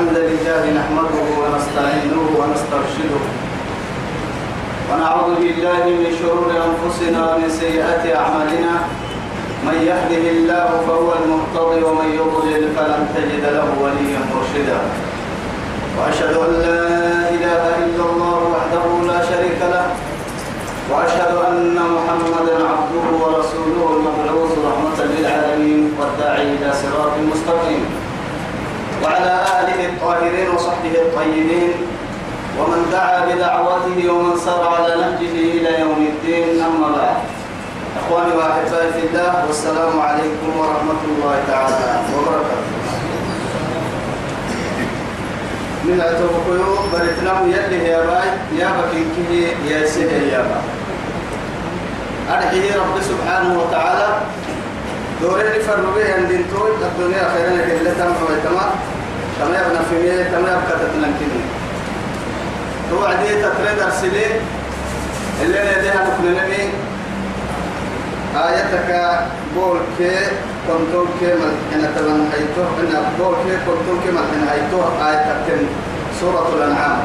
الحمد لله نحمده ونستعينه ونسترشده. ونعوذ بالله من شرور أنفسنا ومن سيئات أعمالنا. من يهده الله فهو المهتدي ومن يضلل فلن تجد له وليا مرشدا. وأشهد أن لا إله إلا الله وحده لا شريك له. وأشهد أن محمدا عبده ورسوله المبعوث رحمة للعالمين والداعي إلى صراط مستقيم. وعلى آله الطاهرين وصحبه الطيبين ومن دعا بدعوته ومن سار على نهجه إلى يوم الدين. أما بعد إخواني وأحبائي في الله والسلام عليكم ورحمة الله تعالى وبركاته. من أتوقعوا بريتنا يلي يا باي يا بكيكه يا سيدي يا باي أرحيه رب سبحانه وتعالى دوري فرق به عند توي الدنيا خيرا لك اللي تم ويتما كما يبنى في مية كما يبقى تتلنكني توعدي تتريد أرسلي اللي نديها نكلنني آياتك بول كي كنتم كي ملحنا تبن حيتو إن بول كي كنتم كي ملحنا حيتو آياتك سورة الأنعام.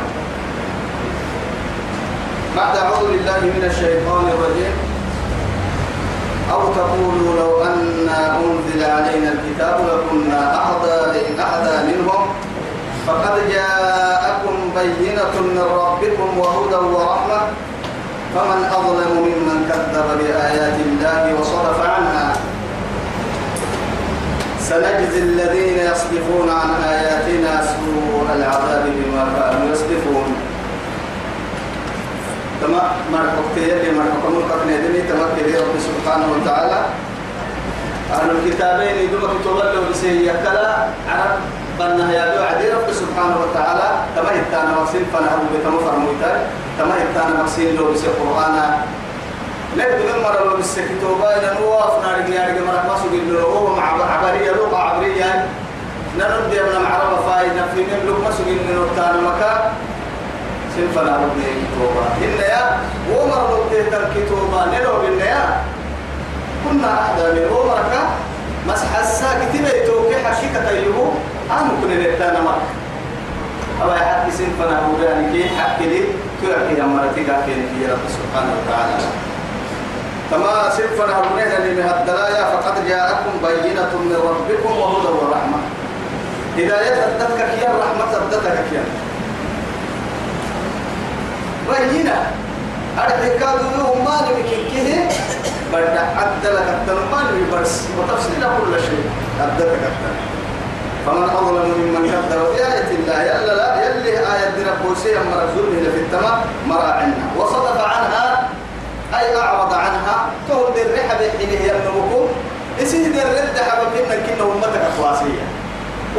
بعد أعوذ بالله من الشيطان الرجيم. أو تقولوا لو أن أنزل علينا الكتاب لكنا أهدى أهدى منهم فقد جاءكم بينة من ربكم وهدى ورحمة. فمن أظلم ممن كذب بآيات الله وصرف عنها. سنجزي الذين يصدفون عن آياتنا سوء العذاب بما كانوا يصدفون. تما مرحبا يلي مرحبا ملقا ندني تما كده رب سبحانه وتعالى أهل الكتابين يدوم كتب له بسيه يكلا عرب بنا يا دو عدي رب سبحانه وتعالى تما هتانا مقسين فنهو بتما فرمويتا تما هتانا مقسين له بسيه قرآن نبدو من مرة لو بسيه كتوبا نواف نارك يارك مرة ما سوق له هو مع عبرية لغة عبرية نرد يا من عرب فايدة في نملك سوق له تانا مكان سنفنا ربنا كتوبا إن يا ومر ربنا كتوبا نلو بإن يا. كنا أحدى من عمرك. مسح الساكت بيتوك حقيقة أيوه أنا كنا نتانا ما أبا يحكي سنفنا ربنا كي حكي لي. كي أحكي أمرتي لكن يا رب سبحانه وتعالى. كما سنفنا ربنا اللي من الدلايا فقد جاءكم بينة من ربكم وهدى ورحمة. هداية تدتك يا رحمة تدتك يا بينا أرتكاد له ما نبكيه بدأ عدل كتن ما نبرس وتفصيل كل شيء. عدل كتن فمن أظلم ممن كذب بآية الله يلا لا يلي آية دين بوسيا مرزول إلى في التمام مراعنا وصدف عنها أي أعرض عنها تهد الرحب حينه يمنوكم إسيه در رد حبب إنك إنه أمتك أخواسية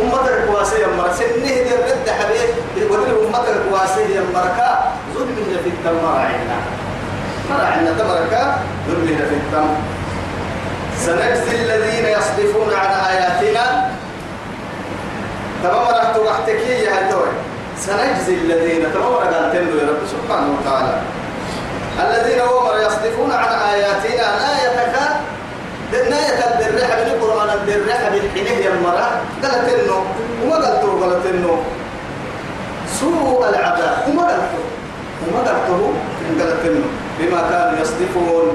أمتك أخواسية مرة سنه در رد حبيب ودل أمتك أخواسية مركا. ظلمنا في التم مراعنا مراعنا تمركا ظلمنا في التم سنجزي الذين يصدفون عن آياتنا. تمام رحت وحتكي يا هتوي. سنجزي الذين تمام قال تندو يا رب سبحانه وتعالى. الذين هم يصدفون عن آياتنا لا يتكاد دناية الدرحة من القرآن الدرحة بالحنيه يا قالت إنه وما قالته قالت إنه سوء العذاب وما قالته وما قالته قالت إنه بما كانوا يصدفون.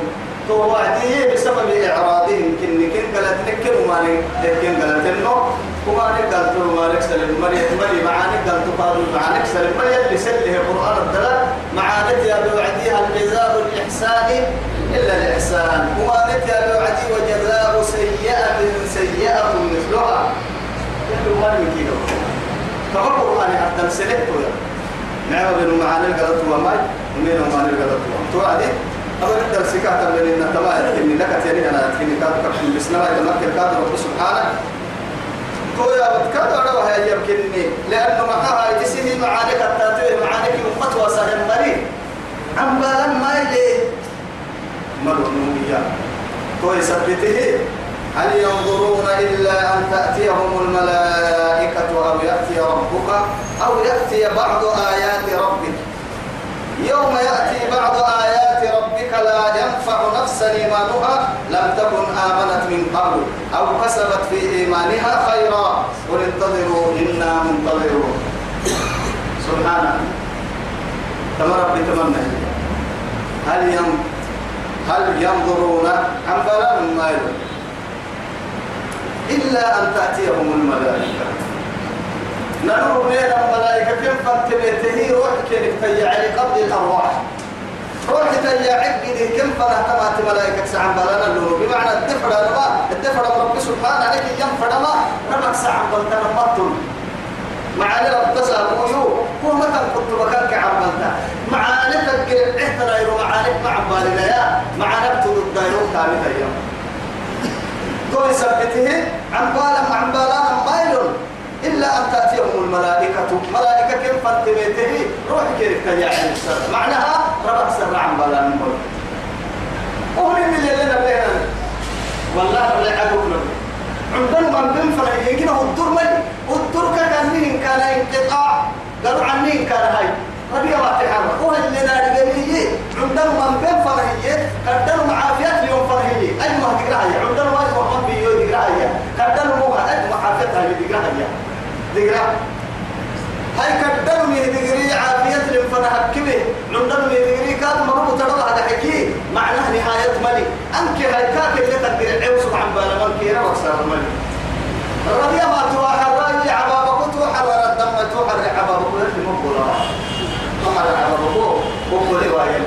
تو وعدي بسبب إعراضهم. كن كن قالت نكر وما لكن قالت إنه وما قالت له ما لك سلم. مري مري معاني قالت قالوا معانك سلم. مري اللي سله القرآن الدلال. معانك يا بوعديها الجزاء الإحسان؟ إلا الإحسان. وما نتيا بوعدي وجزاء سيئة سيئة مثلها. يلو ما نمكينه كما القرآن حتى سلكته نعم بنو معاني القلط وماي ومين معاني القلط وماي. تو عدي أول نبدأ سكاتا من إن تما إني لك تاني أنا تكني كاتو كاتو بسنا ما كان كاتو رب سبحانه. تو يا بتكاتو أنا وهي يمكنني لأنه معها يسيني معاني كتاتو معاني أمت وسهل مريض. عم بالا ما يلي مرنوية تو يثبته. هل ينظرون إلا أن تأتيهم الملائكة أو يأتي ربك أو يأتي بعض آيات ربك؟ يوم بعض آيات ربك لا ينفع نفسا إيمانها لم تكن آمنت من قبل أو كسبت في إيمانها خيرا. قل انتظروا إنا منتظرون. سبحانه كما ربي تمنى. هل يم هل ينظرون؟ عن بلاء ما إلا أن تأتيهم الملائكة. ننظر بين الملائكة كم فانتبهته روح كيف تيعي قبل الأرواح. روح تيعي كم فنهتمت ملائكة سعن بلانا اللون بمعنى الدفع ما الدفع رب سبحانه عليك ينفع ما ربك سعن بلتنا مطل معاني رب تسابويو هو متى كنت مكانك عملتا معاني احتنا يرو معاني مع بالنا يا. معاني بتدو الدايرو كامل أيام دول سبته عن بالا عن بالا مايل إلا أن تأتيهم الملائكة. ملائكة كم فانتبهته روح كيف تجاهل معناها ربك سر عن بالا نقول وهم اللي لنا بينا. والله لا يعدوك عندنا من بين فرق يجينا الدور ملي الدور كان مين؟ كان انقطاع قالوا عن مين كان هاي؟ ربيع ما تحرك هو اللي نادي قليل عندنا من بين فرهية قدروا معافيات اليوم فرهية أي ما تقرأ عندنا ما يفهم بيو تقرأ هي قدروا مو أي معافيات هاي تقرأ هي تقرأ هاي قدروا مي تقري عافيات اليوم فرهكبه عندنا مي تقري كاد مربوط ترى هذا حكي معناه نهاية ملي. أنك هاي كاك اللي تقدر عيوس عن بالا ملكي وكسر ملي. ربيع ما تواحد رأي عبابك توحر الدم توحر عبابك اللي مقبولا محل عبابك وقولي وايل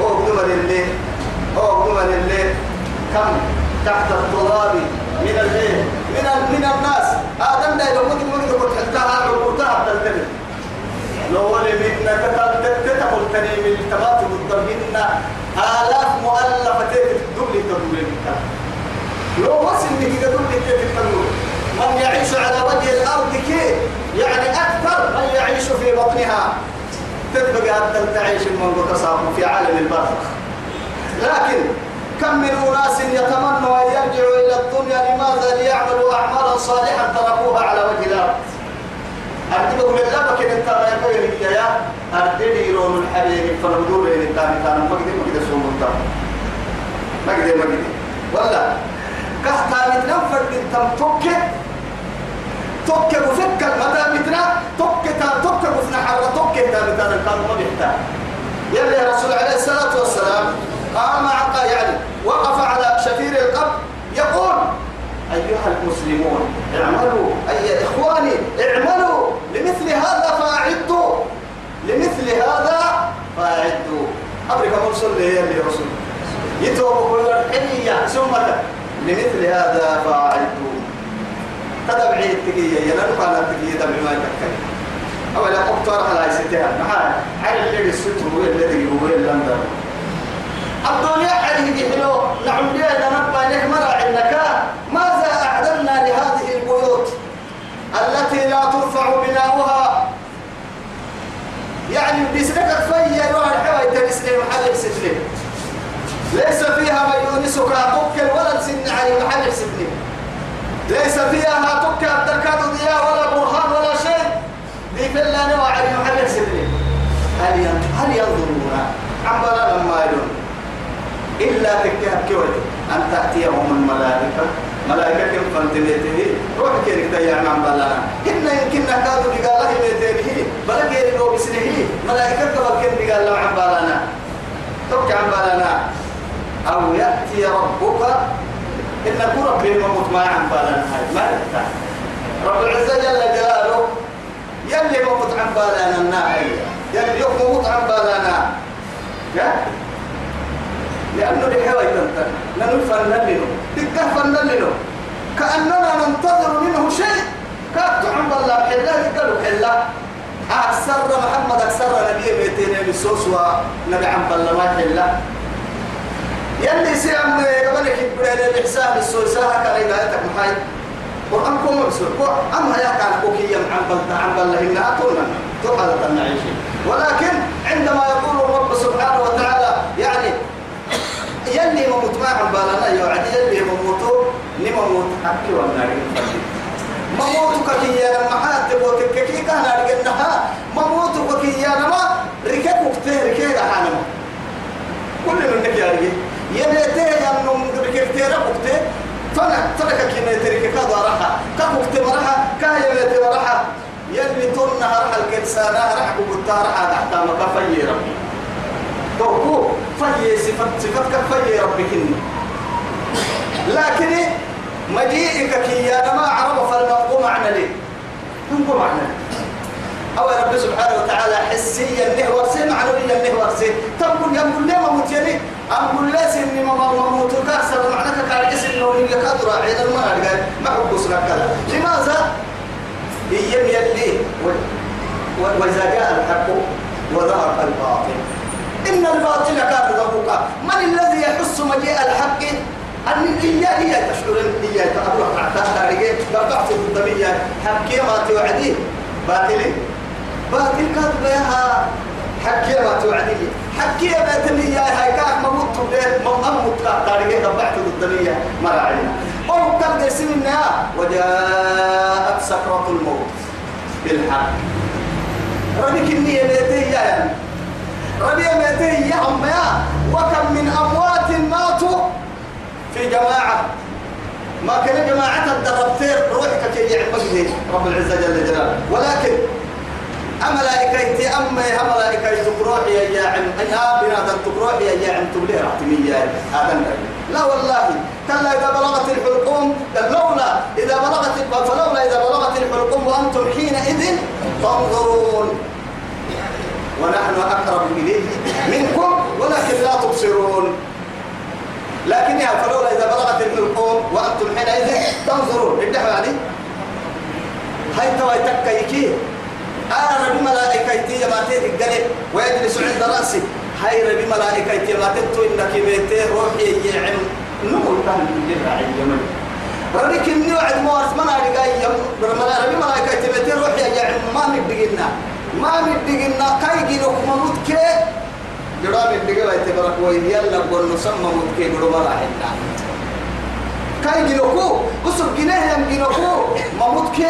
وقدم لله وقدم لله كم؟ تحت التراب من الليل. من من الناس. آدم ده لو كنت ممكن كنت حتى عبورتها تلتمي لو ولي منك تتقل تني من تبات الضمن آلاف مؤلفة دبل دبل منك. لو وصل لك دبل تتقل من يعيش على وجه الأرض كي يعني أكثر من يعيش في بطنها. تبقى أنت تعيش تصاحب في عالم البرزخ لكن كم من أناس يتمنوا أن يرجعوا إلى الدنيا لماذا ليعملوا أعمالا صالحة تركوها على وجه الأرض؟ أردبكم الله بكين أنت ما يقول لك يا أردني يرون الحبيب فنبدور إن انت مثلا ما قدر ما قدر سوم انت ما قدر ما قدر. ولا كهتا متنم فرد أنتم توكي توكي وفك المدى متنا. توكي تا توكي وفنا حرة توكي تا متنا. كان ما بيحتاج. يا رسول عليه الصلاة والسلام. قام عقا يعني وقف على شفير القبر يقول أيها المسلمون اعملوا أي إخواني اعملوا لمثل هذا فأعدوا لمثل هذا فأعدوا. أبرك مرسل لي يلي رسول. يتوب كل الحنية ثم لمثل هذا فأعدوا. تدبعي التقية ينالك على التقية دبع ما يتكلم. أولا أقترح على ستها محال على اللي الستر هو الذي هو اللندن الدنيا عليه حلو نعم ليه نبقى لك مرع إنك ماذا أعدلنا لهذه البيوت التي لا ترفع بناؤها؟ يعني بسنك فيا يروح الحوى يتنسلي محل سجلي ليس فيها من يونسك توكل ولا سن علي محل سجلي ليس فيها توكل الدركات ضياء ولا برهان ولا شيء. ذي فلا نوع علي محل سجلي هل ينظرون عملا لما يلون؟ إلا تكهب كوي. أن تأتيهم الملائكة. ملائكة كم روح كيرك تيا عم بلانا إن يمكن نكادوا بقال له بيتيه بلا كيرك لو بسنه ملائكة قبل كن بقال له عم بلانا. توك عم بلانا. أو يأتي ربك. إن ربي مموت ما عم بلانا. هاي ما رب العزة جل جلاله يلي مموت عم بلانا الناحية يلي مموت عم بلانا يا لأنه لحوى تنتن ننو فنن تكه فنن كأننا ننتظر منه شيء. كابت عم الله حلا قالوا حلا أكثر محمد أكثر نبي بيتين بسوس ونبي عم الله ما حلا يلي سيام قبلك يقول الإحسان السوسة. هكذا هدايتك محاي قرآن كم بسوس أما يا كان كوكي عم بلتا عم بلتا إنها تونا توحد النعيش ولكن عندما يقول الرب سبحانه وتعالى يلي موت ما عم بالنا يا عدي يلي مموتو نما موت. حكي والنار موت كي يا ما حد بوتك كي كان أرجنها موت كي يا لما ركبك ته ركيد حالما كل من منك يا يلي يبيته يا نم نوم ركبته ركبته فلا فلك كي ما يترك كذا راحة. كبكت مرحة كايبت مرحة يلي تنها رح الكنسانة رح بقتها رح تحت ما بفيرمي توكو في صفة صفتك في ربك لكن مجيئك كي يا ما عرب فالمقوم معنى ليه نقوم معنى أو رب سبحانه وتعالى حسيا له ورسي معنويا له ورسي تقول يا لي مموت يلي أم قول لي سني مموت كاسر معناك كان اسم نوم يكاد راعي المرأة ما حب كذا. لماذا؟ هي يلي وإذا جاء الحق وظهر الباطل. إن الباطل كان ذهوقا من الذي يحس مجيء الحق؟ أن إياه هي تشعر إياه تأروح عتاها تاريخ قطعت الدمية حكي ما توعديه باطل. باطل كاد بها. حكي ما توعديه حكي ما تنية هاي كاك مموت تبدأ مموت تاريخ قطعت الدمية مراعينا أو كان يسمنا وجاءت سكرة الموت. بالحق. ربك النية بيتي يعني ربي ميتي يا يا وكم من أموات ماتوا في جماعة. ما كان جماعة الدربتين روحك كي يعبده رب العزة جل جلاله. ولكن أملائكة أما أملائكة تقروحي يا عم أنا بنادم تقروحي يا عم تبليه رحتمية هذا لا والله كلا إذا بلغت الحلقوم لولا إذا بلغت فلولا إذا بلغت الحلقوم وأنتم حينئذ تنظرون. ونحن أقرب إليه منكم ولكن لا تبصرون لكن يا فلولا إذا بلغت الحلقوم وأنتم حينئذ تنظرون الدعوة يعني هاي توا يتكيكي أنا ربي ملائكتي يا ماتي ويجلس عند رأسي هاي ربي ملائكتي يا تو إنك بيتي روحي يعم نقول كان بالجرع اليمن ربي كني وعد موارس منا رجاي ربي ملائكتي بيتي روحي يعم ما ندقنا ما مدقنا كاي جيلوك مموت كي؟ جرا مدقنا يتبرك وين يلا قول نسمى مموت كي جرو مرا حنا كاي جيلوكو بسر جنيه يم جيلوكو مموت كي؟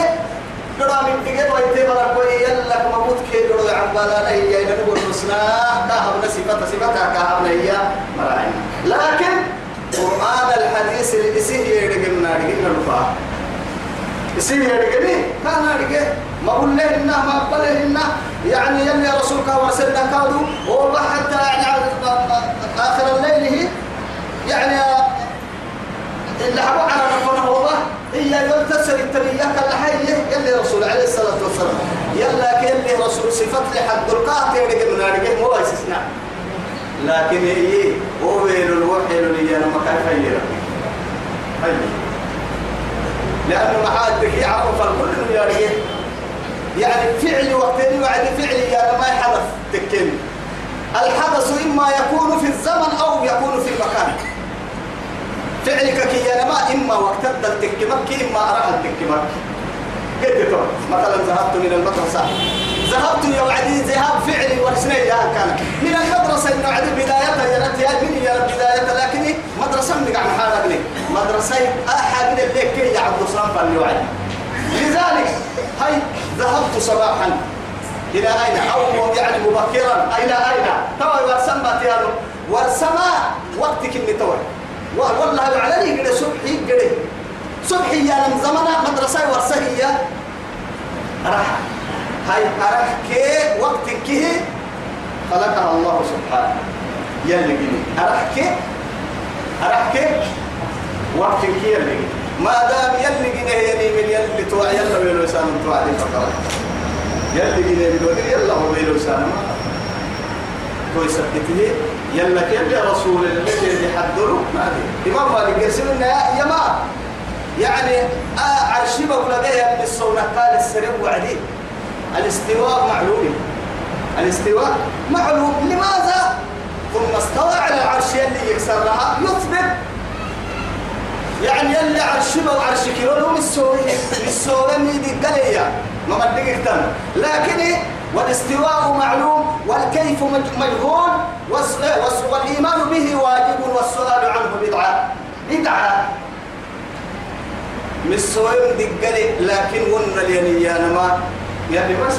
جرا مدقنا يتبرك وين يلا مموت كي. جرو عبالا لا هي نقول نسنا كهبنا صفة صفة كهبنا هي مرا لكن قرآن الحديث اللي يسيه يرجعنا يرجعنا رفاه يسيه يرجعني كان يرجع ما له إنه ما قال إنه يعني يلي رسولك وسلنا كادوا والله حتى يعني آخر الليل يعني اللي حبوا على ربنا والله هي يوم تسر الترية كلا حي يلي رسول عليه الصلاة والسلام. يلا يلي رسول صفات لحد القاعة يرجع من هذه مو استثناء لكن هي هو ويل الوحي اللي أنا ما كان خير لأنه محادك يعرف الكل يا رجال يعني فعل وقتين وعد فعل يا ما حدث تكين. الحدث إما يكون في الزمن أو يكون في المكان. فعلك كي يا ما إما وقت التكمك إما أراه التكمك قلت مثلا ذهبت من المدرسة. ذهبت يا وعدي ذهاب فعلي ورسني يا كان. من المدرسة إنه عدي بدايتها يا رب يا من يا رب بدايتها لكن مدرسة من قاعد حالك مدرسة أحد اللي كي يا عبد السلام فاللي وعدي لذلك هاي ذهبت صباحا. إلى أين؟ أو يعني مبكرا. إلى أين؟ توا ورسم باتيانو ورسما وقتك اللي توا والله علني قد صبحي قد صبحي يا لم زمنا مدرسة ورسهية راح. هاي أرح كي وقتك كي خلقها الله سبحانه. يلي قلي. أرح كي؟ أرح كي؟ وقتك كي يلي ما دام يلي جنيه يلي من يلي توع يلا ويلو سان توع دي فقط يلي جنيه بدون يلا هو ويلو سان توي سكته يلا كيف يا رسول الله؟ اللي يحضروا؟ ما دي إمام مالك يرسلنا يا ما. يعني آه عرشي بقول بها بالصونة قال السرب وعدي. الاستواء معلوم. الاستواء معلوم. لماذا؟ ثم استوى على العرش اللي يكسرها يثبت. يعني يلي عرشبه وعرش كيلو من السوري. من السوري ميدي قليا ما مدقك لكن والاستواء معلوم والكيف مجهول والإيمان به واجب والسؤال عنه بدعة. بدعة. السوري دقلي لكن ون الينيان ما. يعني ما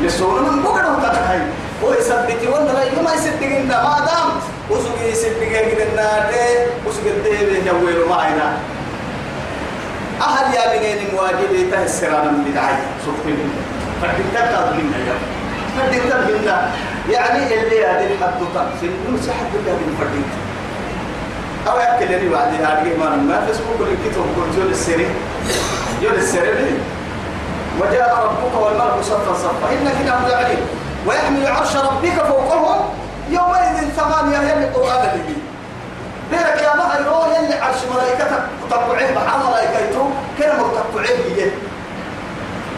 من السوري من بقرة تتحي هو يثبت ون لا ما يصدقنا ما دام وسوق يسبق كده النادي وسوق الدهب يجويل معنا أهل يا بنين مواجب تهسران من بدعي سبحان فكتك منا يا فردين تبهنا يعني اللي هذه الحد في النص حد الله من فردين أو يأكل لي بعد هذه ما ما فيسبوك اللي كتب قلت يول السري يول السري وجاء ربك والملك صفا صفا إنك له عليم ويحمل عرش ربك فوقهم يومئذ ثمانية يلي اللي بيرك يا ما يروح يلي عرش ملائكتك تقطعيه مع ملائكته كلمة تقطعيه هي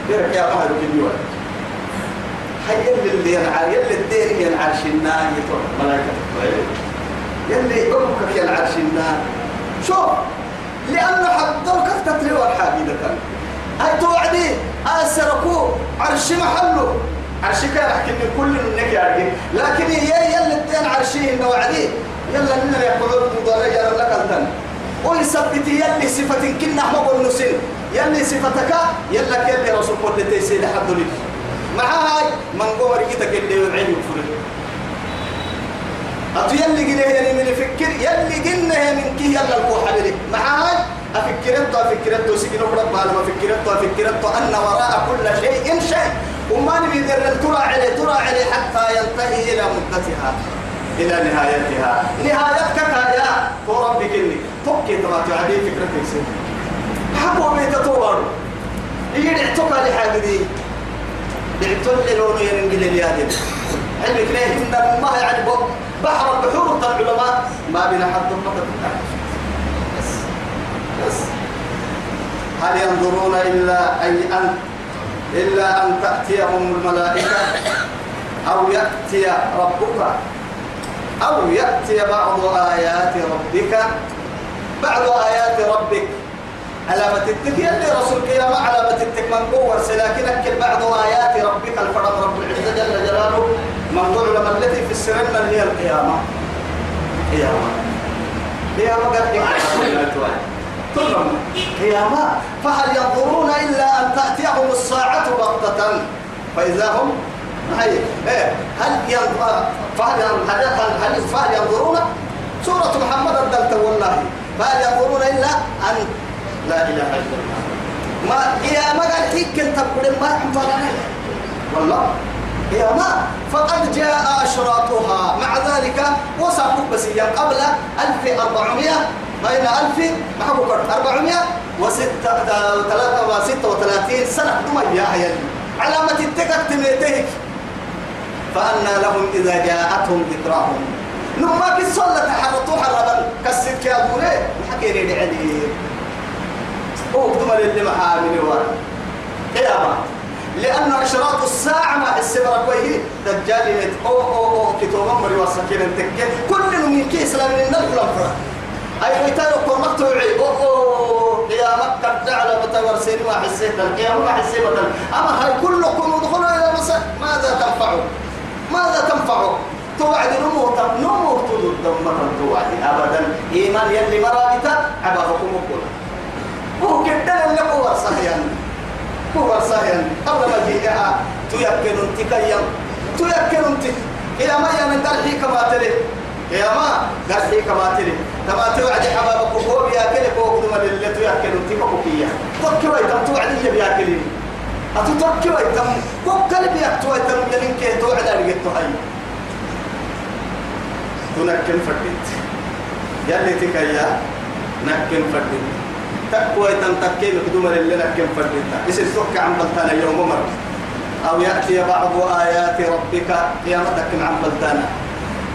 بيرك يا يروح اليوم هي اللي ينعر يلي الدين ينعرش النار يتوه ملائكة يلي عمرك ينعرش النار شوف لأنه حضر كفتة لي الحاجة هاي توعدي أسركو عرش محله. عرشي كان أحكي من كل منك يا لكن هي يلي الدين عرشي إنه وعدي. يلا لنا يقولون مضارع لك التن ويثبت يلي صفة كنا حمق النسين يلي صفتك يلا كيف رسول الله تيسير لحد لك مع هاي من قوة ركتك اللي يبعين يكفر أتو يلي قليه يعني من فكر يلي قلنا من كي يلا القوة حبيبي مع هاي أفكرت أفكرت سكينو رب ما أفكرت أفكرت أن وراء كل شيء شيء. وما نبي ترى عليه ترى عليه حتى ينتهي إلى مدتها إلى نهايتها. نهايتك يا تو ربك إني توكي ترى تعدي فكرتك سنة بيت تطور يدعتك لحاجة دي. دعتل لونه ينقل اليادين علمك ليه؟ إن ما يعني بحر البحور العلماء. ما بين حد المطر بس بس. هل ينظرون إلا أي أن إلا أن تأتيهم الملائكة أو يأتي ربك أو يأتي بعض آيات ربك. بعض آيات ربك. علامة التك يلي رسولك يا ما علامة التك من قوة أكل بعض آيات ربك. الفرد رب العزة جل جلاله موضوع لما التي في السرن من هي القيامة. قيامة. قيامة قال ثم قيامة فهل ينظرون إلا أن تأتيهم الساعة بغتة؟ فإذا هم هي إيه. هل ينظر فهل هل هل فهل ينظرون؟ سورة محمد الدلت والله فهل ينظرون إلا أن لا إله إلا الله. ما هي ما قال هيك أنت ما يحمل والله. يا ما. فقد جاء أشراطها. مع ذلك وصفوا بس قبل 1400 بين 1000 محبوب 400 وستة ستة وثلاثين سنة. دمية يا علامة التكك تميتك فأنا لهم إذا جاءتهم ذكراهم. نما كي صلى تحرطوا حربا كسك يا أبو ليه؟ حكيني لعلي هو دمر اللي محامل ورا قيامة لأن إشراط الساعة ما السبرة كويه دجال يت أو أو أو كتوما مري وسكين التكة كل من كيس لمن النقل أفرا أي بيتارو كورمك توعي أو أو قيامك قد على بتور سين ما حسيت القيامة ما حسيت أما هاي كلكم ادخلوا إلى مسا ماذا تنفعوا ماذا تنفعوا توعد نمو نمو تدود دمر توعد أبدا إيمان يلي مرابطة عبادكم وكل هو كده اللي هو صحيح هو صحيح قبل ما جيئها تيكن انتكيا تيكن أنت. إلى ما يمن درحي كما تلي. يا ما درحي كما تلي. تما توعد حبابك هو بياكل فوق دم اللي تيكن انتك كوكيا تكوي تم توعد اللي بياكل أتتكوي تم كوكل بياكتوي تم يلين كي توعد أرجت هاي. تنكن فردت يلي تكيا نكن فردت تقوى تنتكي بقدوم اللي لكن فردتا اسم سكة عن بلتانا يوم مر أو يأتي بعض آيات ربك قيامتك عن بلتانا.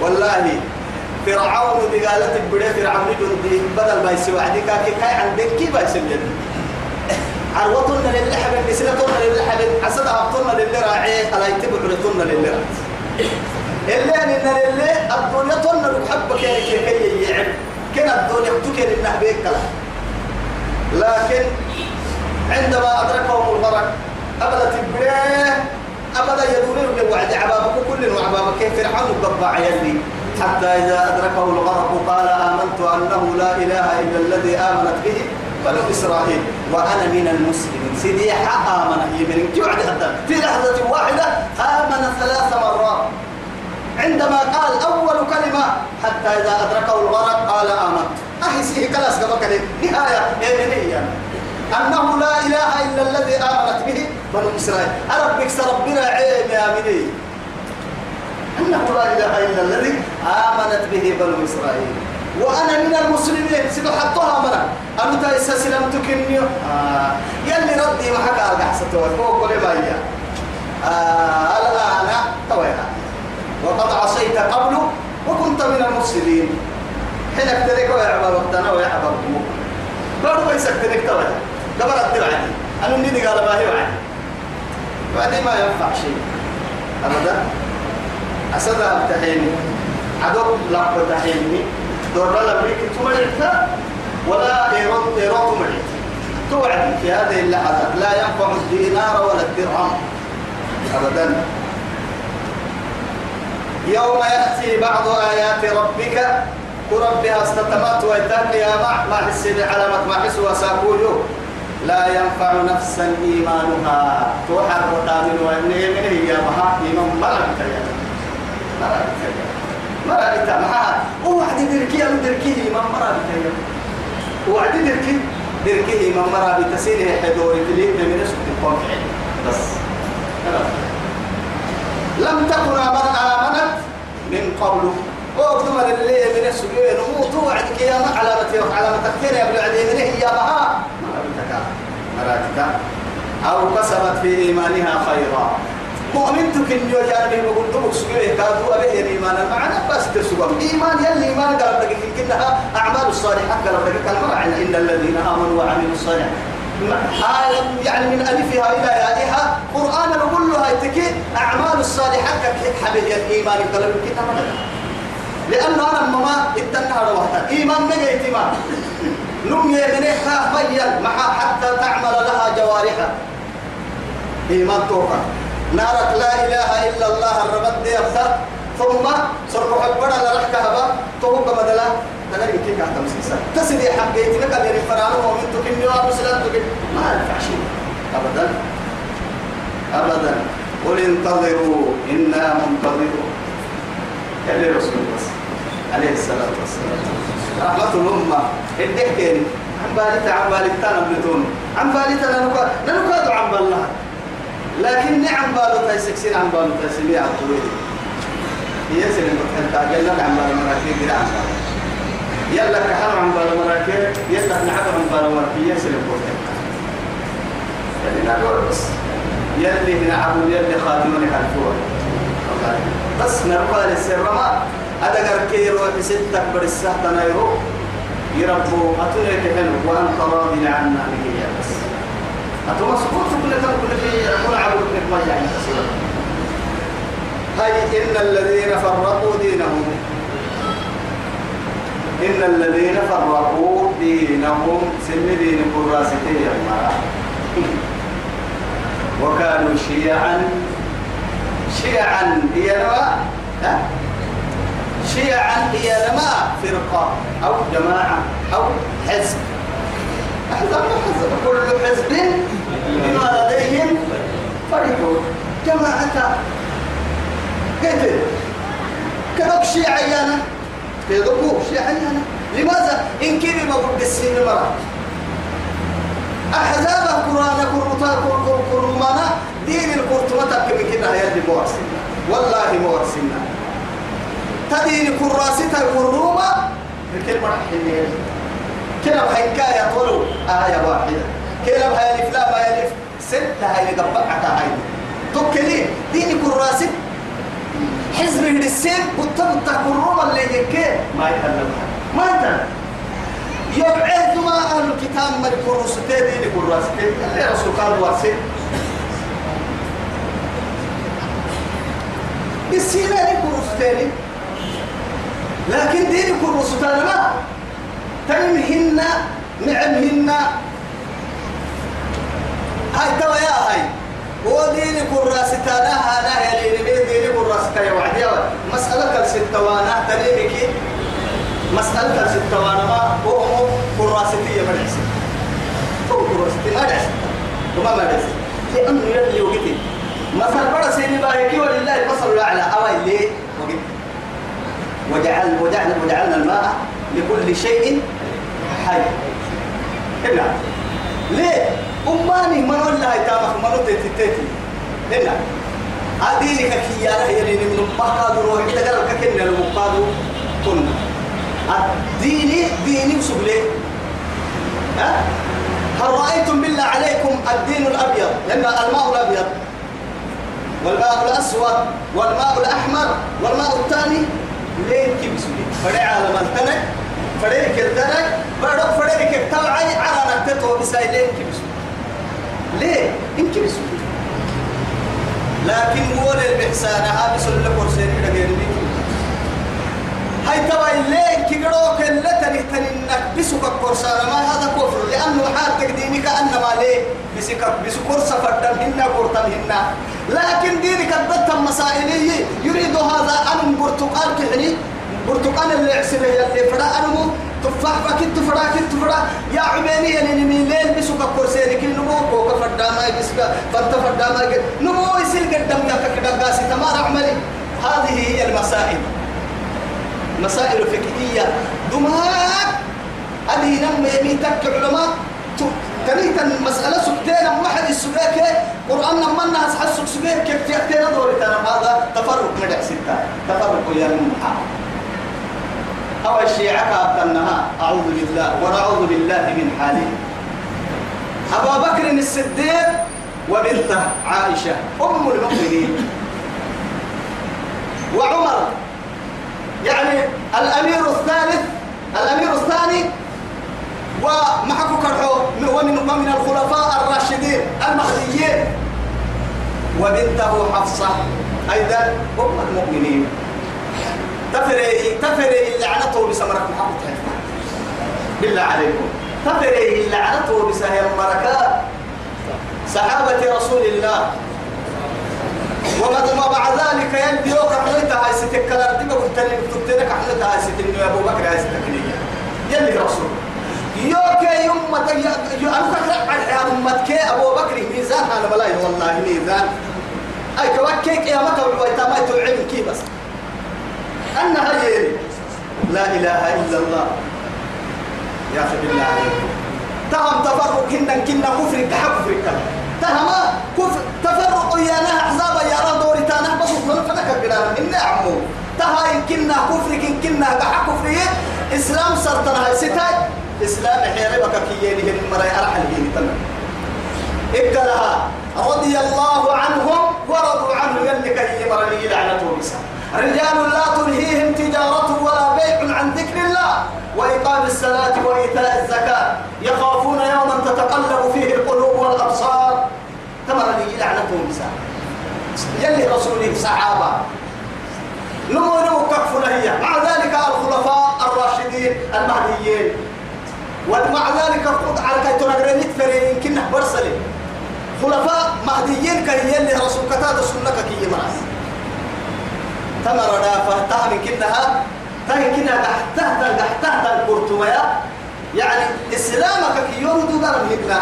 والله فرعون بقالت بدي فرعون جندي بدل ما يسوى عديك كي كاي عندك كيف يسمي عروتنا لله حبيب نسلتنا لله حبيب عسد عبطنا لله راعي على يتبع لتنا لله اللي أن لله الدنيا تنا نحبك يا كي كي يعب. كنا الدنيا تكن النهبيك كلا لكن عندما أدركهم الغرق أبدا تبريه أبدا يدورون بالوعد عبابك كل كيف فرعون قبع يلي حتى إذا أدركه الغرق قال آمنت أنه لا إله إلا الذي آمنت به بنو إسرائيل وأنا من المسلمين. سيدي آمن. يمن جوعد في لحظة واحدة آمن ثلاث مرات. عندما قال أول كلمة حتى إذا أدركه الغرق قال آمنت. أحسه كلاس قبل نهاية. يمنية أنه لا إله إلا الذي آمنت به بنو إسرائيل. أربك ربنا عين يا مني. أنه لا إله إلا الذي آمنت به بنو إسرائيل. وأنا من المسلمين سيدو منا أنا تايسا سلمتك إني آه يلي ردي ما حكى أرجع ستوى فوق كل ما هي. آه الآن توينا وقد عصيت قبل وكنت من المفسدين. حين اكترك ويعبى وقتنا وقتنا. برضو يسكتنك توينا قبل الدرعي أنا مني قال ما هي وعدي. وعدي ما ينفع شيء. أبدا. أسد أبتحيني عدو لقب تحيني دور لا بريك تمرت ولا إيرون إيرون تمرت توعد في هذه اللحظات لا ينفع الدينار ولا الدرهم. أبدا. يوم يأتي بعض آيات ربك. وربها أستتمت ويتم يا مع ما حسين علامة ما حس وساكوجو لا ينفع نفسا إيمانها. توحر وتامن وإن هي مها إيمان. مرة يا يا مرة معها وعد دركي أم دركي إيمان مرة يا وعد دركي دركي إيمان مرة بتسينه حدوري تليك من اسم تقوم بس لم تكن آمن آمنت من قبل وقدم اللي من السجين وموت وعدك يا علامة علامة تكتير يا ابن عدي من هي مها مراتك أو كسبت في إيمانها خيرا مؤمنتك إن يجاني بقول تبك سجيه كادوا به إيمان المعنى بس تسوى. إيمان يلي إيمان قال لك إنها أعمال الصالحات قال لك كلمة إن الذين آمنوا وعملوا الصالحات. آية يعني من ألفها إلى يائها. قرآن نقول له هيتكي أعمال الصالحات كحبه الإيمان. قال لك كتاب لأنه أنا مما اتنها روحتا إيمان مجا إتمام نم يمنحها بيّن. معها حتى تعمل لها جوارحها. إيمان توقع. نارك لا إله إلا الله دي أبدا. ثم سرق حبنا لرحك هبا. توقع بدلا. تنري كي كانت مسيسا تسدي حقيتي لك اللي الفرعون ومن تكني ومسلم تكن. ما ينفع شيء أبدا. أبدا. قل انتظروا. إنا منتظرون. كان رسول الله. عليه الصلاة والسلام. رحمة الأمة. الدكين عن بالتا عن بالتا نبلتون عن بالتا ننكا ننكا عن بالله. لكن نعم بالو تيسكسين عن بالو تيسمي عن طويل هي سنة متحدة قلنا عن بالو مراكي عن بالو. يلا كحر عن بالو مراكي يلا نعب عن بالو مراكي هي سنة متحدة يعني نقول بس. يلي نعب يلي خاتمون يحلفون بس نرفع للسر ما أدقر كي روح ستك برسة تنايرو يربو أتوني كحلو وأنت راضي عنا هي بس أتوما سقوط كل كل في كل عبد ما يعني هاي إن الذين فرقوا دينهم. إن الذين فرقوا دينهم. سن دين كراستي وكانوا شيعا. شيعا هي نما؟ شيعا هي نما؟ فرقة أو جماعة أو حزب. حزب حزب كل حزب بما لديهم فرحون. جماعة كيف؟ كذلك شيعيانا كذلك شيعيانا لماذا؟ إن كيف ما قلت السين مرة. أحزاب القرآن كرمتا كرمانا دين القرطمة كم كده يلي مورسنا والله مورسنا تدين كراستها القرومة بكلمة حلية كلا بحكاية طلو آية واحدة كلا بها يلف لا ما يلف ستة هاي لقبعك هاي تكلي دين كراست حزب السين وتبت كروما اللي يكي. ما يتكلمها ما يتكلم يبعث ما أهل الكتاب من كرستين دين كراستين اللي رسول قال واسين بالسينة كرستين لكن دين كرستين ما. تنهن نعمهن. هاي توا يا هاي. ودين كراستانا هذا يا لين بين دين كراستا يا وعدي مسألة الستوانا تنينك مسألة الستوانا ما هو كراستي يا مرحس هو كراستي دعس وما ما دعس لأنه يلي وقتي مثل برا سيني باهيكي ولله المثل الأعلى. أوي ليه؟ وجعل وجعل وجعلنا الماء لكل شيء حي. هنا ليه؟ أماني من والله يتامك من تتتتي هنا أدينك كي يا رهي من مقاد روح إذا قال كنا المقاد كنا الديني ديني وسبلي ها؟ هل رأيتم بالله عليكم الدين الأبيض؟ لأن الماء الأبيض. والماء الأسود. والماء الأحمر. والماء الثاني. لين كبسولي فدي عالم التنك. فدي كالتنك بردو فدي كالتوعي على نكتتو بساي لين كبسولي ليه؟ إن كبسولي لكن هو الإحسان هذا سلك ورسين إلى غير هاي تبا الليل كيقولوا كلا تني تني إنك بسوك كورسانا ما هذا كفر لأنه حال تقديمك أنما ليه؟ بسك بسكور سفردن هنا قرطن هنا. لكن دينك الضد أن برتقال كحني برتقال اللي عسله اللي فدا أنا مو تفاح فكت فرا كت فرا يا عميني يعني نمي ليل بسوك كورسيني كل نمو. كوكا فردا ما يبسك فرتا فردا ما يجد نمو يصير قدام يا كده قاسي تمام. عملي هذه هي المسائل. مسائل فقهية دماغ. هذه نم يميتك علماء كريتا مسألة سكتين ما حد السباك قرآن لما الناس حسوا سباك كيف تأتينا دوري هذا تفرق مدع ستة. تفرق يا المحا أو الشيعة كابتنها أعوذ بالله ونعوذ بالله من حاله أبا بكر الصديق وبنته عائشة أم المؤمنين. وعمر يعني الأمير الثالث الأمير الثاني ومحكو كرحو ومن من الخلفاء الراشدين المهديين. وبنته حفصة أيضا أم المؤمنين. تفري تفري لعنته بسمرك محمد بالله عليكم. تفري لعنته بسهل المركات صحابة رسول الله. وما بعد ذلك يلدي يوك حليتها هاي ستك كلا رديك وقتني تبتنك حليتها هاي ستك أبو بكر هاي ستك يلي رسول. يوك يوم ما فكر على أمتك أبو بكر ميزان. أنا بلاي والله ميزان. أي كوكيك يا مكة ويتما العلم كي بس. أنا هاي لا إله إلا الله. يا أخي بالله عليكم تهم تفرق كنا كنا كفر كحكفر كلا تهما كف تفرق يا نه أحزاب يا رب دوري تانا بس من فلك الجدار إن عمو. تها إن كنا كفر إن كنا بح كفر. إسلام سرتنا ستاي. إسلام حيربك كيني هن مرأي أرحل هني تنا إكلها رضي الله عنهم ورضوا عنه يلك هي مرأي لعنته بسا رجال لا تلهيهم تجارة ولا بيع عن ذكر الله. وإقام الصلاة وإيتاء الزكاة. يخافون يوما تتقلب فيه القلوب والأبصار. تمر لي لعنتهم بسا يلي رسوله صحابة. نمو نمو كف هي. مع ذلك الخلفاء الراشدين المهديين. ومع ذلك قد على كي تنقرني تفرين يمكن برسلي خلفاء مهديين كي يلي رسول كتاد سنك كي يمرس تمر دافة تهم كنها تهم كنها تحتها تحتها القرطوية يعني إسلامك كي يوم دو قرب هكذا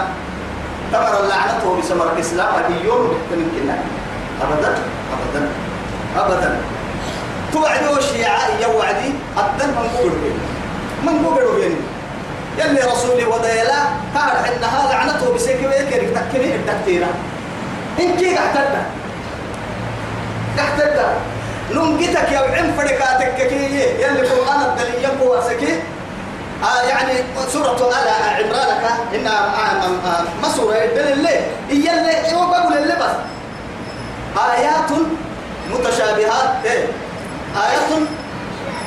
تمر اللعنة بسمر الإسلام كي يوم من كنا أبدا أبدا أبدا. توعدوا الشيعة يوعدي الدن من قبل من قبل بين يلي رسولي وديلا إن هذا لعنته بسكبه كيرك تكني التكتيرة إن كي قحتنا قحتنا نمجتك يا عم فرقاتك كي يلي قرآن الدليل يقوى سكي. آه يعني سورة آل عمرانك إن مسورة الدليل ليه؟ اللي هو بقول اللي بس. آيات متشابهات إيه؟ آيات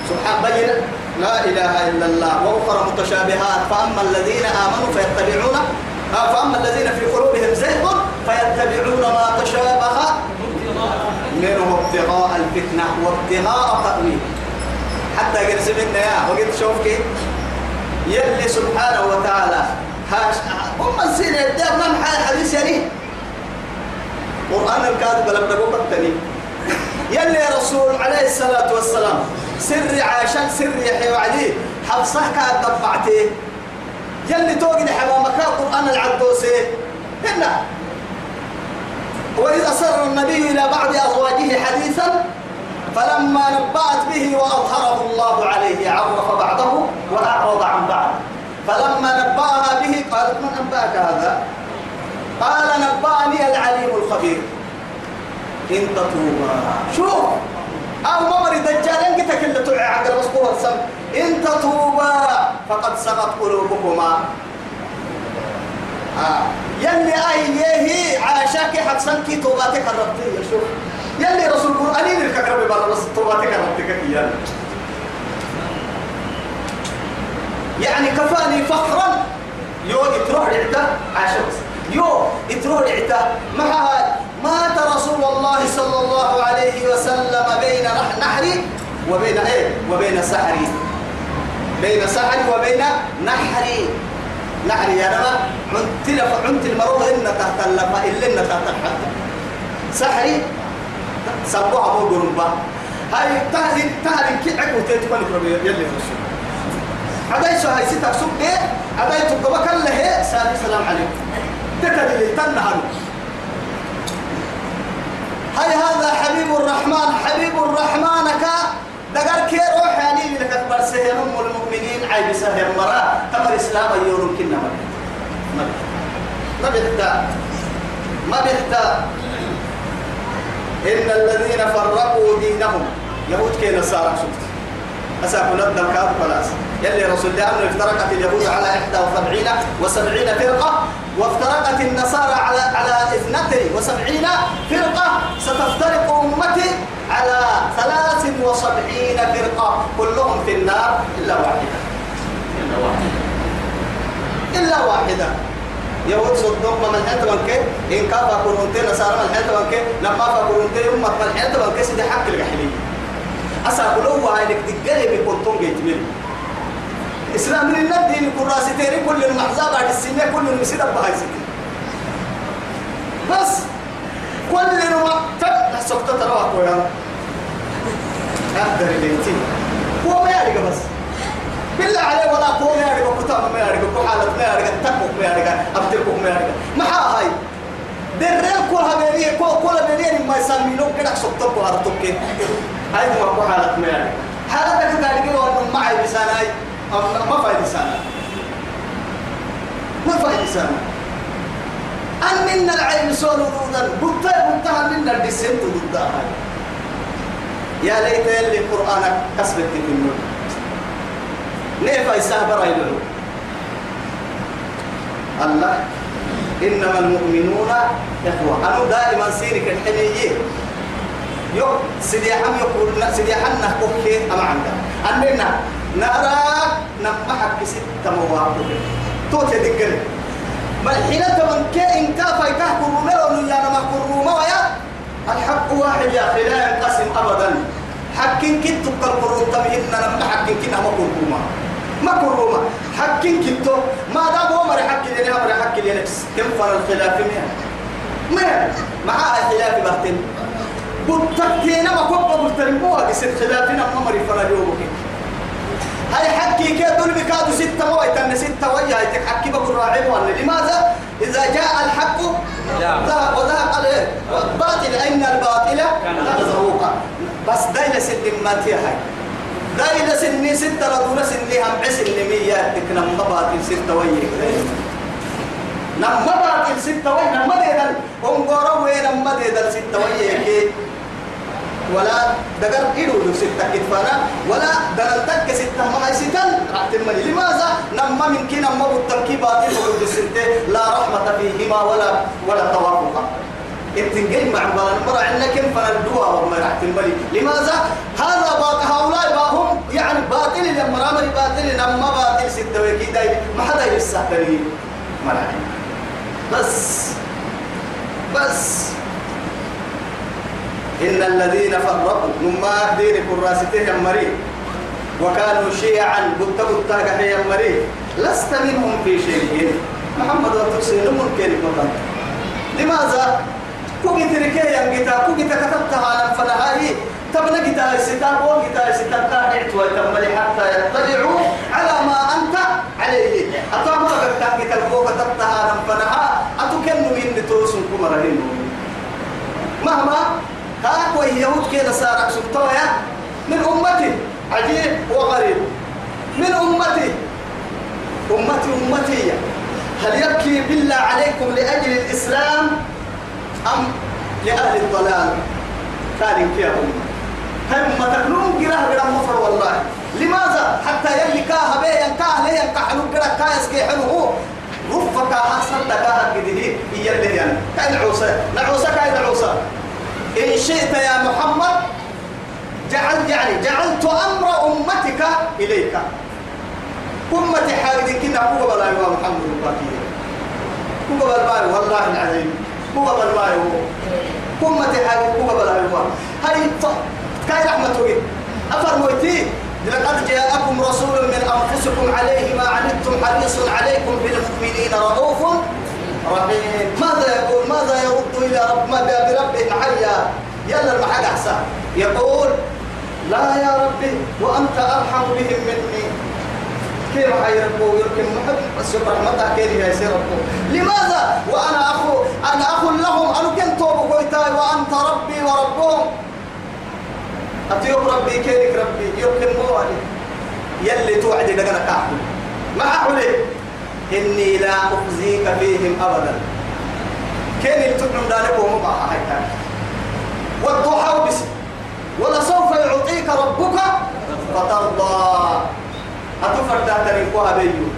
سبحان بين لا إله إلا الله وأخرى متشابهات. فأما الذين آمنوا فيتبعون آه فأما الذين في قلوبهم زيغ فيتبعون ما تشابه منه ابتغاء الفتنة وابتغاء تأويل. حتى قد سمعنا يا وقت شوف كيف. يلي سبحانه وتعالى هاش هم السنة الدار محل حديث يعني. قرآن الكاتب لم قتني يلي رسول عليه الصلاة والسلام سر عاشان سر يحيى وعدي حفصة كانت دفعتي يلي توقد حمامك قرآن العدوسي. هنا وإذ أسر النبي إلى بعض أزواجه حديثا فلما نبأت به وأظهره الله عليه عرف بعضه وأعرض عن بعض. فلما نبأها به قالت من أنبأك هذا؟ قال نبأني العليم الخبير. إن تتوبا شوف. أو ممر دجال إن كتك اللي تعي عقل مسكوه السم. إن تتوبا فقد سقط قلوبكما. آه. يلي أيه عاشاك حدسن كي توباتك الربطية شوف. يلي رسول الله أنين الكرب برا بس توباتك الربطية كيان يعني كفاني فخرا. يو تروح لعتا عاشق يو تروح لعتا. مع مات رسول الله صلى الله عليه وسلم بين نحر وبين إيه؟ وبين سحر. بين سحر وبين نحر. نحر يا عنت لف عنت المرور إن تحت اللفا إلا إن تحت الحد. سحري سبوها أبو قرنبا هاي تهري تهري تيتوان كربي يلي رسول. عداي سو هاي ستة سوق ده عداي تقبل كله سلام عليكم. تكلي تنهروا هاي هذا حبيب الرحمن؟ حبيب الرحمن كا دقر كي روح يعني لك أكبر سهر أم المؤمنين. عيب سهر مرا. تمر إسلام يورم كنا ما ما بيحتا ما بيحتا إن الذين فرقوا دينهم. يهود كي نصارى شفت أساكو ندى الكاد خلاص يلي رسول الله أنه افترقت اليهود على 71 و70 فرقة وافترقت النصارى على على اثنتين وسبعين فرقة ستفترق أمتي على ثلاث وسبعين فرقة. كلهم في النار إلا واحدة. إلا واحدة. إلا واحدة. يهود صدق من حتى من كي إن كافا كورنتي نصارى من حتى من كي لما فكورنتي أمة من حتى من كي سيدي حق الجحلية أسا قلوة هاي لك تقلي بكنتم جيت منه. إسلام من الدين كراسي تيري كل المحزاب بعد السنة كل المسيدة بهاي سنة بس. كل وقت سقطة تروح كويا أقدر الانتي هو ما يعرف بس. بالله عليه ولا قوم يعرف. كتاب ما يعرف. كحالة ما يعرف. تكوك ما يعرف. أبتلكوك ما يعرف. ما هاي. درين كل هبيري كل كل هبيري ما يسمينون كده سقطة بهارتوك هاي ما كحالة ما يعرف. حالتك تاريخ وأنه معي بساناي ما فايدة سنة ما فايدة سنة أن من العين سول ضدا بطا بطا من الدسنت ضدها يا ليت اللي قرآنك كسبت في النور يسهبر يدعو الله إنما المؤمنون إخوة. أنا دائما سيرك الحنية. يو سيدي حم يقول سيدي حنا كوكي أما عندك. أننا نراك نمحك ستة مواقف. توتي دقل ما الحين تمن كائن كافا يكهكم ملون يا نما كروما ويا الحق واحد يا أخي لا ينقسم أبدا. حكين كنت تقربون تمهن نما حكين كنا ما كروما ما كروما حكين كنت ما دام هو مري حكي لنا مري حكي لنا كم فر الخلاف مين ما مع خلاف بحتين بتكينا ما كوبا بترموها بس خلافنا ما مري فر يومك. هاي حكي كي دول بكادو ستة مويت أن ستة ويا تحكي بكل راعي لماذا؟ إذا جاء الحق ذهب وذهب عليه. والباطل أين الباطل؟ كان. زهوقا بس دايلة سن ما هاي دايلة سني ستة ردولة سني هم عسل لمية تكنا مباطل ستة ويا نما باطل ستة ويا نما ديدل. هم قروا نما ديدل ستة ويا ولا دقر إيرو ستة كتفانا ولا دقر ستة ما ستة رحتمني لماذا؟ نما من كنا نما بالتنكي باطل وقد الستة لا رحمة فيهما ولا ولا توافق التنجي مع بلان مرة عندنا كم فندوا وما رحتمني لماذا؟ هذا باطل. هؤلاء باهم. يعني باطل. لما رامر باطل. نما باطل. ستة وكيدا ما حدا يستحقني مرة بس. بس. إن الذين فرقوا مما دين كراسته مريض وكانوا شيعا قلت قلت هي مريض لست منهم في شيء. محمد وتحسين ممكن مطلع لماذا؟ كوكي تركي ينقتا كوكي كتبتها فنهاي تبنى كتاب ستار وكتاب ستار كاهت ويتملي حتى يطلعوا على ما أنت عليه. أتامر كتاب كتاب وكتبتها فنها أتكن من توسن كمرهين مهما كاكو يهود كده سارك سبتويا من أمتي. عجيب وغريب. من أمتي. أمتي أمتي. هل يبكي بالله عليكم لأجل الإسلام أم لأهل الضلال؟ كان كيا هم ما تكلون قراه قراه مفر والله؟ لماذا حتى يلي كاه بيه ينكاه ليه ينكاه حلو قراه كايس كي حلو رفك حسن تكاه قده هي اللي يعني كاين عوسى نعوسى كاين إن شئت يا محمد جعل يعني جعلت أمر أمتك إليك. أمتي حاجة كنا هو بلا يا محمد الباقي. هو بلا والله العظيم. هو بلا هو أمتي حاجة هو بلا يا هاي كاي رحمة أفر مويتي لقد جاءكم رسول من أنفسكم عليه ما عنتم حريص عليكم بالمؤمنين رؤوف رحيم. ماذا يقول؟ ماذا يرد إلى رب ما بربه حيا؟ يلا المحق أحسن. يقول لا يا ربي وأنت أرحم بهم مني. كيف حيربوا؟ يمكن محب بس رحمتك كيف يسيربوا لماذا؟ وأنا أخو أنا أخو لهم. أنا كنت توبوا وأنت ربي وربهم. أتيوب ربي كيرك ربي؟ يمكن موالي يلي توعد لك أنا ما أحولي. إني لا أخزيك فيهم أبدا. كين يتبعون ذلك ومباحة هاي والضحى بس. ولسوف يعطيك ربك فترضى. أتفرد تريم وهبيو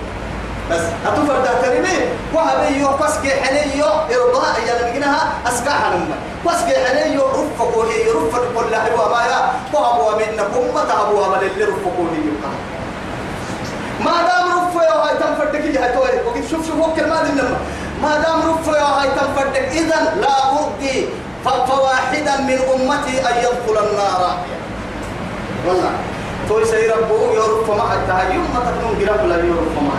بس أتفرد تريم وهبيو فسك حنيو إرضاء يا نجنها أسكاها نما فسك حنيو رفقوا هي رفق كل هو ما يا. وهبوا منكم ما ما اللي رفقوا هي ما دام رفع يا هاي تنفردك يا توي وقت شوف شوف وكل ما دنا ما دام رفع يا هاي تنفردك إذا لا أرضي فواحدا من أمتي أن يدخل النار. والله. توي سيربو يرفع ما حتى يوم ما تكون قرب لا يرفع ما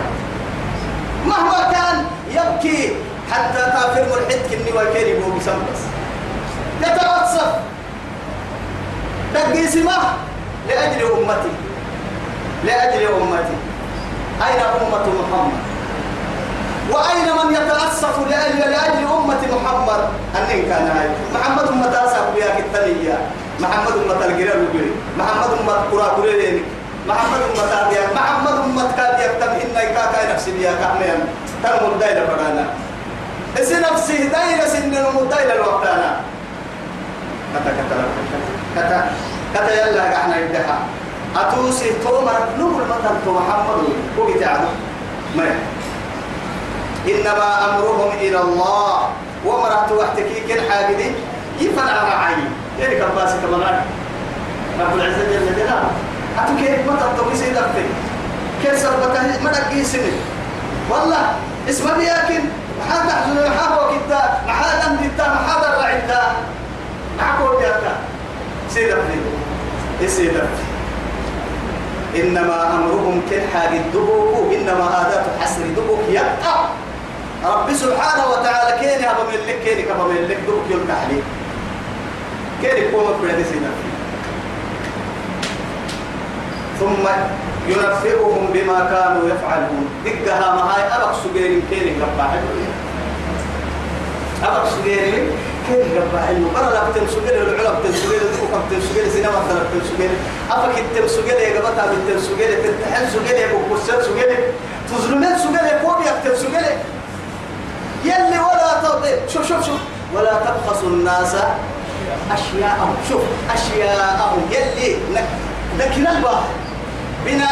مهما كان يبكي حتى كافر ملحد كني وكيري بو بسمبس يتعصب دقي سماه لأجل أمتي. لأجل أمتي. أين أمة محمد؟ وأين من يتأسف لأجل لأجل أمة محمد؟ أن كان هاي. محمد أمة أسف بها كتنية محمد أمة الجرال محمد أمة قرى قرى محمد أمة أبيا محمد أمة كابيا تم إن كاكا نفسي بيا كاميا تم الدايلة فرانا إسي نفسي دايلة سن المدايلة الوقتانا. كتا كتا كتا كتا يلا أحنا يبدأها. أتوسي تومر نور مثل تو محمد هو تعالى ما إنما أمرهم إلى الله. ومرت وحتكي كن حاجدي يفنع معي يعني كباسي كمان رب العزة جل جلاله. كيف ما تطوي سيدك كيف سربته؟ ما دقي سنة والله اسمه بياكن محاد أحزن محاد وكتا محاد أمدتا محاد الرعدا معكو بياتا سيدك سيدك إنما أمرهم كالحاج الدبوك إنما هذا حسر دبوك يبقى. رب سبحانه وتعالى كين هذا من لك كين كما من لك دبوك يلقى عليه كين يكون في هذه سنة ثم ينفئهم بما كانوا يفعلون. دقها ما هاي أبق سجير كين يقبع أبق سجير كيف قبع إنه برا لا العلا بتنسجل الفوق بتنسجل سينما مثلا بتنسجل أفك التنسجل يا جماعة بتنسجل تنتحل سجل يا بوكسر سجل تظلمين سجل كوبي بتنسجل يلي ولا تضيع شوف شوف شوف. ولا تبخسوا الناس أشياءهم. شوف أشياءهم. يلي لكن الباحر بنا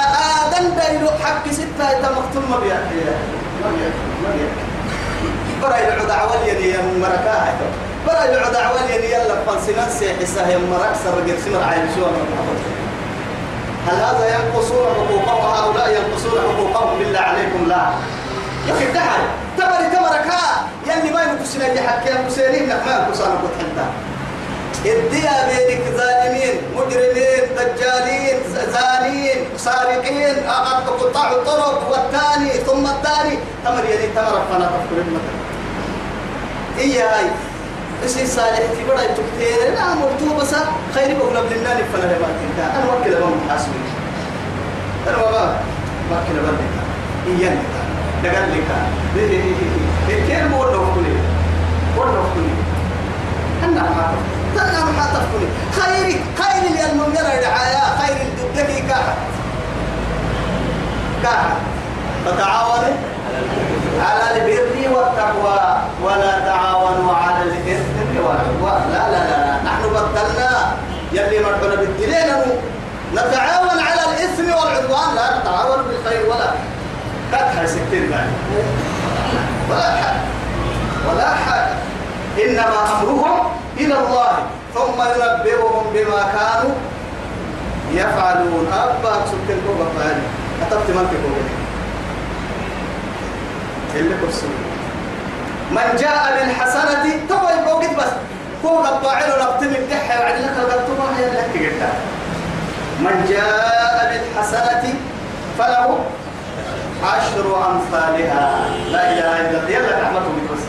آدم دايرو حق ستة يتمختم ما بيا ما بيا ما بيا برا يلعو دعوة يا مركاها برا يلعو دعوة يلا فانسنا سيحسها يا مرك سرقت سمر عين شو هل هذا ينقصون حقوقهم؟ هؤلاء ينقصون حقوقهم بالله عليكم لا. يا أخي دحر. تمري تمرك يلي ما ينقصنا اللي حكي المسيرين ما ينقصنا كنت حتى الديا بينك ظالمين مجرمين دجالين زانين سارقين قطاع الطرق والثاني ثم الثاني تمر يلي تمر فأنا تفكر المثل إيه هاي بس صالح تبرع تكتير أنا مرتو بس خير بقول النار فلا ما تنتا أنا وكذا ما محاسب أنا ما ما كذا ما تنتا إيان دقل لك كيف مو ولا كلي ولا كلي أنا ما أنا ما تفكني خير خير اللي المنير الرعاية خير الدكتور كاحد كاحد فتعاونوا على البر والتقوى ولا تعاونوا على الإثم. لا لا لا نحن بدلنا يلي مرحنا بالدليل نتعاون على الإثم والعدوان. لا نتعاون بالخير ولا كتح سكتين بعد. ولا حاجة ولا حاجة. إنما أمرهم إلى الله. ثم ينبئهم بما كانوا يفعلون. أبا سكتين كوبا فعلي أتبت منك كوبا. اللي كرسي. من جاء بالحسنة تو يبوكت بس. كوبا باعل نبتم الدحة وعد لك الغلطة هي لك من جاء بالحسنة فله عشر أمثالها. لا إله إلا الله. يلا رحمته بس.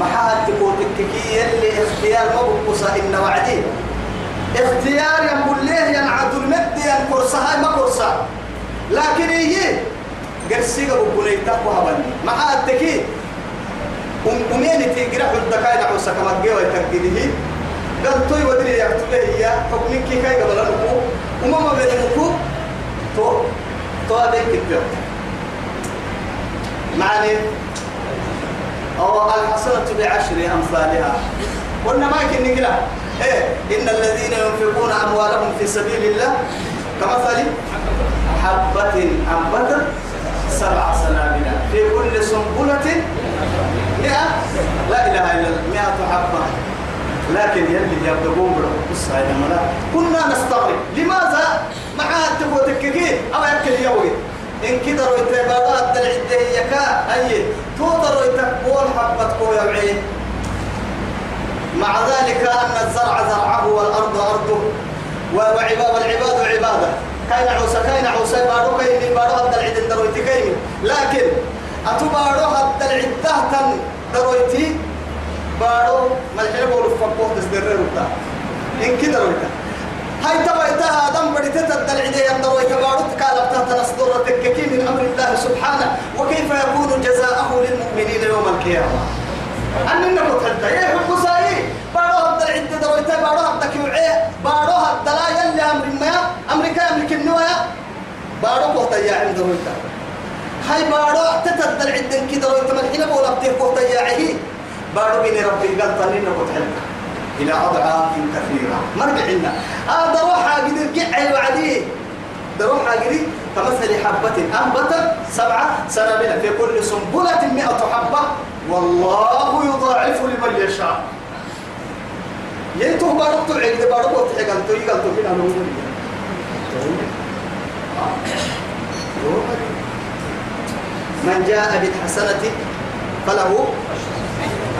محاد تقوتك كي اللي اختيار مبقصة إن وعدي. اختيار يقول ليه ينعد المد ينقرصة هاي ما قرصة لكن هي قرسيقة بقوليتك وهبني محاد تكي ومين تيجرح الدكاين عوسا كما جوا يتكده قال توي ودري يكتب هي حكمك كي كاي قبل نكو وما ما بين نكو تو تو هذا كتير معني أو الحسنة بعشر أمثالها قلنا ما يمكن نقرأ إيه إن الذين ينفقون أموالهم في سبيل الله كمثل حبة أنبتت سبع سنابل في كل سنبلة مئة؟ لا إله إلا الله مئة حبة. لكن يلي هاي ملا كنا نستغرب لماذا مع التكوتككين أو يأكل يوي. إن كده رويت بابات العدة يكا أي تودر يتقول حبة كويا بعين مع ذلك أن الزرع زرعه والأرض أرضه. والعباد والعباد عبادة. كاين عوسى كاين عوسى بارو كاين بارو درويتي كاين. لكن أتبارو هذا العد تهتم درويتي بارو ملحنا بقول فقوه تسدرر إن كده رويتا هاي تبعتها دم بديت تدل عدي يندر ويتبارد قال تحت نصدر تككي من أمر الله سبحانه. وكيف يكون جزاءه للمؤمنين يوم القيامة؟ أن النبو تلتا. إيه حقصائي بارو هبدا عدة درويتا. بارو هبدا كيوعي بارو هبدا لا يلي أمر ما أمريكا أمريكا النوايا بارو قوتا يا عم درويتا. هاي بارو تتدل عدة كده درويتا ملحنا بولا بتيه قوتا يا عهي بارو بني ربي قال نبو تلتا إلى أضعاف كثيرة. مرجع لنا. آه دروحة قدر قعي وعدي دروحة قدر كمثل حبة أنبتت سبعة سنابل في كل سنبلة مئة حبة. والله يضاعف لمن يشاء. ينتو بارك تعيد بارك وتحيق أنتو يقال تبين أنا من جاء بالحسنة فله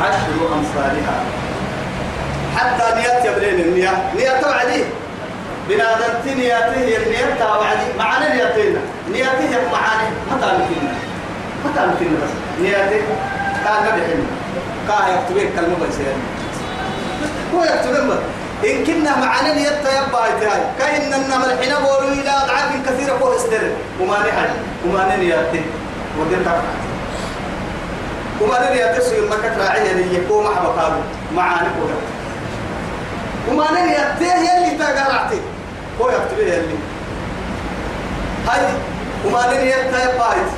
عشر أمثالها. حتى نيات يبرين النية نية توعدي بنادم نياته هي النية توعدي معنا نياتنا نياته هي معاني. ما تعرفين ما تعرفين بس؟ نياته كان نبيحنا كان يكتبين كلمة بس يعني. هو يكتبين بس. إن كنا معنا نية يبا هاي كأن النمر الحين بولوا إلى أضعاف كثيرة فوق استر وما نحن. وما نياته ودين تعرف وما نياته سوي ما كتراعي اللي يكون محبا معاني كلها وما نن يتيه يلي تقرعتي هو يكتب يلي هاي وما نن يتيه بايت.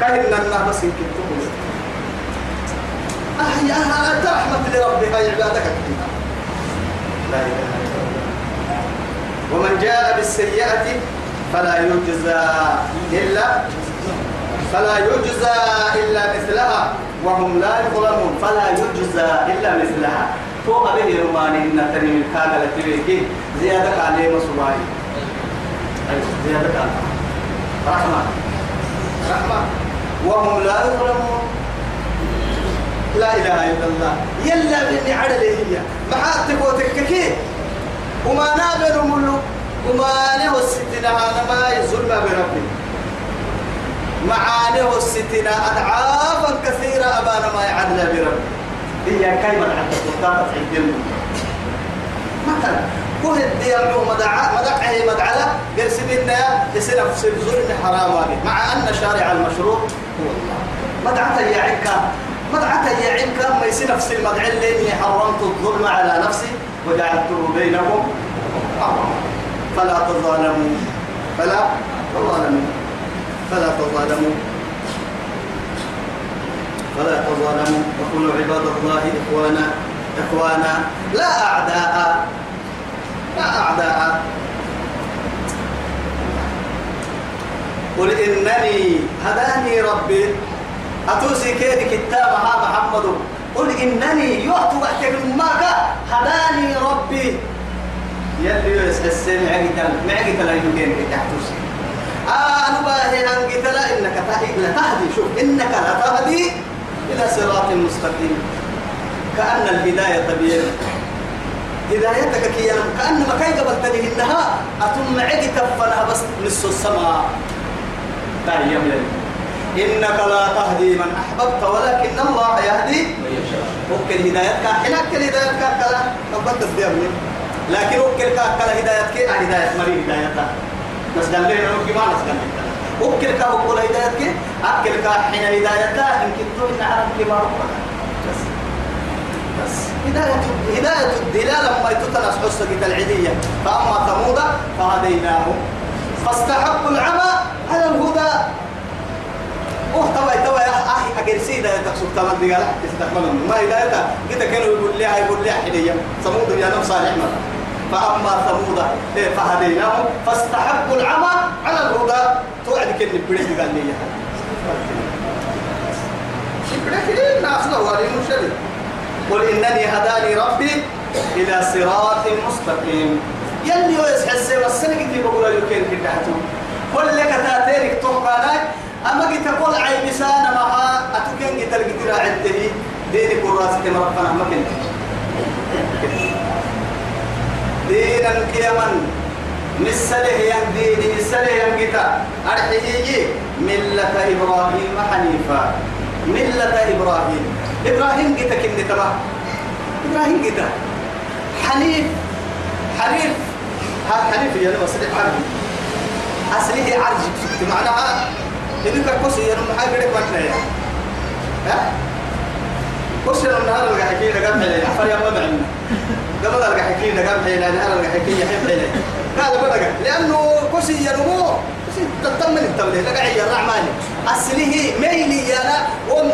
كاين لنا بس يمكن تقول. أحياها أنت رحمة لربي هاي عبادك. لا إله إلا الله. ومن جاء بالسيئة فلا يجزى إلا فلا يجزى إلا مثلها وهم لا يظلمون. فلا يجزى إلا مثلها. تو أبيه رماني إن تني من لتبيك زيادة عليه مصباحي أيوة زيادة عليه رحمة. رحمة. وهم لا يظلمون. لا إله إلا الله. يلا بني عدل هي محاتك وتككي وما نابل ملو وما نهو الستنا هذا ما يظلم بربي. معانه الستنا أضعافا كثيرة أبانا ما يعدل بربي هي كلمة حتى تطاقة في الدم مثلا كل الديار مدعى مدعى مدعلة قرس بينا يصير في الظلم حرام مع أن شارع المشروع هو الله. عكا مدعى يا عكا ما يصير نفس المدعى اللي حرمت الظلم على نفسي وجعلته بينكم فلا تظالموا. فلا تظالموا. فلا تظالموا. فلا تظالموا. وكونوا عباد الله إخوانا إخوانا لا أعداء. لا أعداء. قل إنني هداني ربي. أتوسي كيدي كتابها محمد. قل إنني يعطي وحكي ماك. هداني ربي. يلي يسحس معك معك لا يمكن تحتوسي. آه أنا باهي أنك لا إنك تهدي شوف إنك لا تهدي إلى صراط مستقيم. كأن الهداية بيد هدايتك كي كأن ما كاي قبل تنيه إنها أتم معك تفنها بس نص السماء. يلي إنك لا تهدي من أحببت ولكن الله يهدي من يشاء. وكل هدايتك حناك هدايتك كلا. نبت الديابني لكن وكل كلا هدايتك هداية مري هدايتك بس قال لي أنا كمان أسكن وكل كا وكل هدايتك أكل كا حين هدايتك إن كنتو إن عرب كبار بس. بس. هداية هداية الدلالة ما يتتنس حسك العيدية فأما ثمود فهديناهم. فاستحقوا العمى على الهدى. أوه توا يا أخي اجرسي ده تقصد تمام دي قال ما هدايته كده كانوا يقول لي يقول لي حديا ثمود يا نفس صالح فأما ثمود إيه فهديناهم. فاستحقوا العمى على الهدى. توعد كل بدي قال لي. مشري قل إنني هداني ربي إلى صراط مستقيم. يلي يسحس والسنة اللي بقول لك كده كل لك تاتيرك توقعنا أما قلت تقول عين بسان معها أتوكين قلت لك ترى عده ديني كراس كما ربنا ما كنت. دينا كيمن مسله ين ديني مسله ين قتا أرحيجي ملة إبراهيم حنيفا. ملة إبراهيم. إبراهيم قتا كنت تبع إبراهيم قتا حنيف حنيف. هذا حنيف يعني وصلي عربي أصله عرجي معناها إذا كوسي يا نم حاجة لك يا. ها؟ كوسي يا نهار اللي حكي لك قبل حيلة حفر يا بعنا قبل اللي حكي لك قبل حيلة نهار اللي حكي يحب حيلة هذا بدك لأنه كوسي يا نمو كوسي تطمن التولي. لك عيا الرحمن أصله ميلي يا وم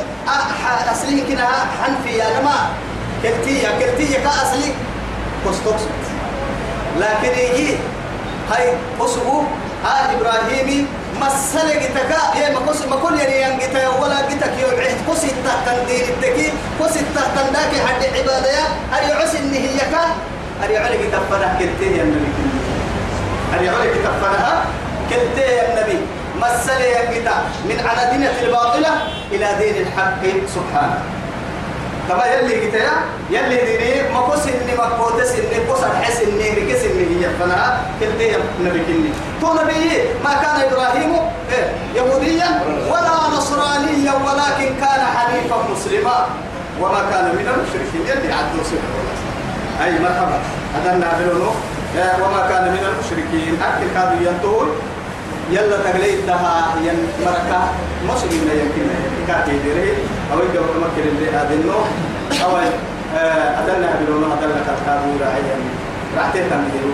أصله كنا حنفي يا نما. كلتية كلتية كأصلي كوستوكس لكن يجي هاي كوسو آل إبراهيمي مسألة جتكا يا ما كوس ما كل يعني ينجتا ولا جتك يوم عهد. كوس التهتن دين التكي كوس التهتن داك حد عبادة يا أري عس إن هي كا أري على جت فنا كنتي يا النبي. أري على جت فنا كنتي يا النبي. مسألة ينجتا من على دينة الباطلة إلى دين الحق. سبحانه. تما يلي قتيا يلي ديني ما كوس إني ما كودس إني كوس الحس إني ركس إني هي فنا كنتي نبي كني. تو نبي ما كان إبراهيم إيه يهوديا ولا نصرانيا ولكن كان حنيفا مسلما. وما كان من المشركين يلي عدوا سبحانه أي مرحبا. هذا النابلون وما كان من المشركين. أكل كانوا ينتهون. يلا تغليت لها ين مركا. مسلم لا يمكن كاتي ديري. أو أن تمكن اللي أدنو. أو أدلنا بلون أدلنا كتابو رعيا راح تهتم بدلو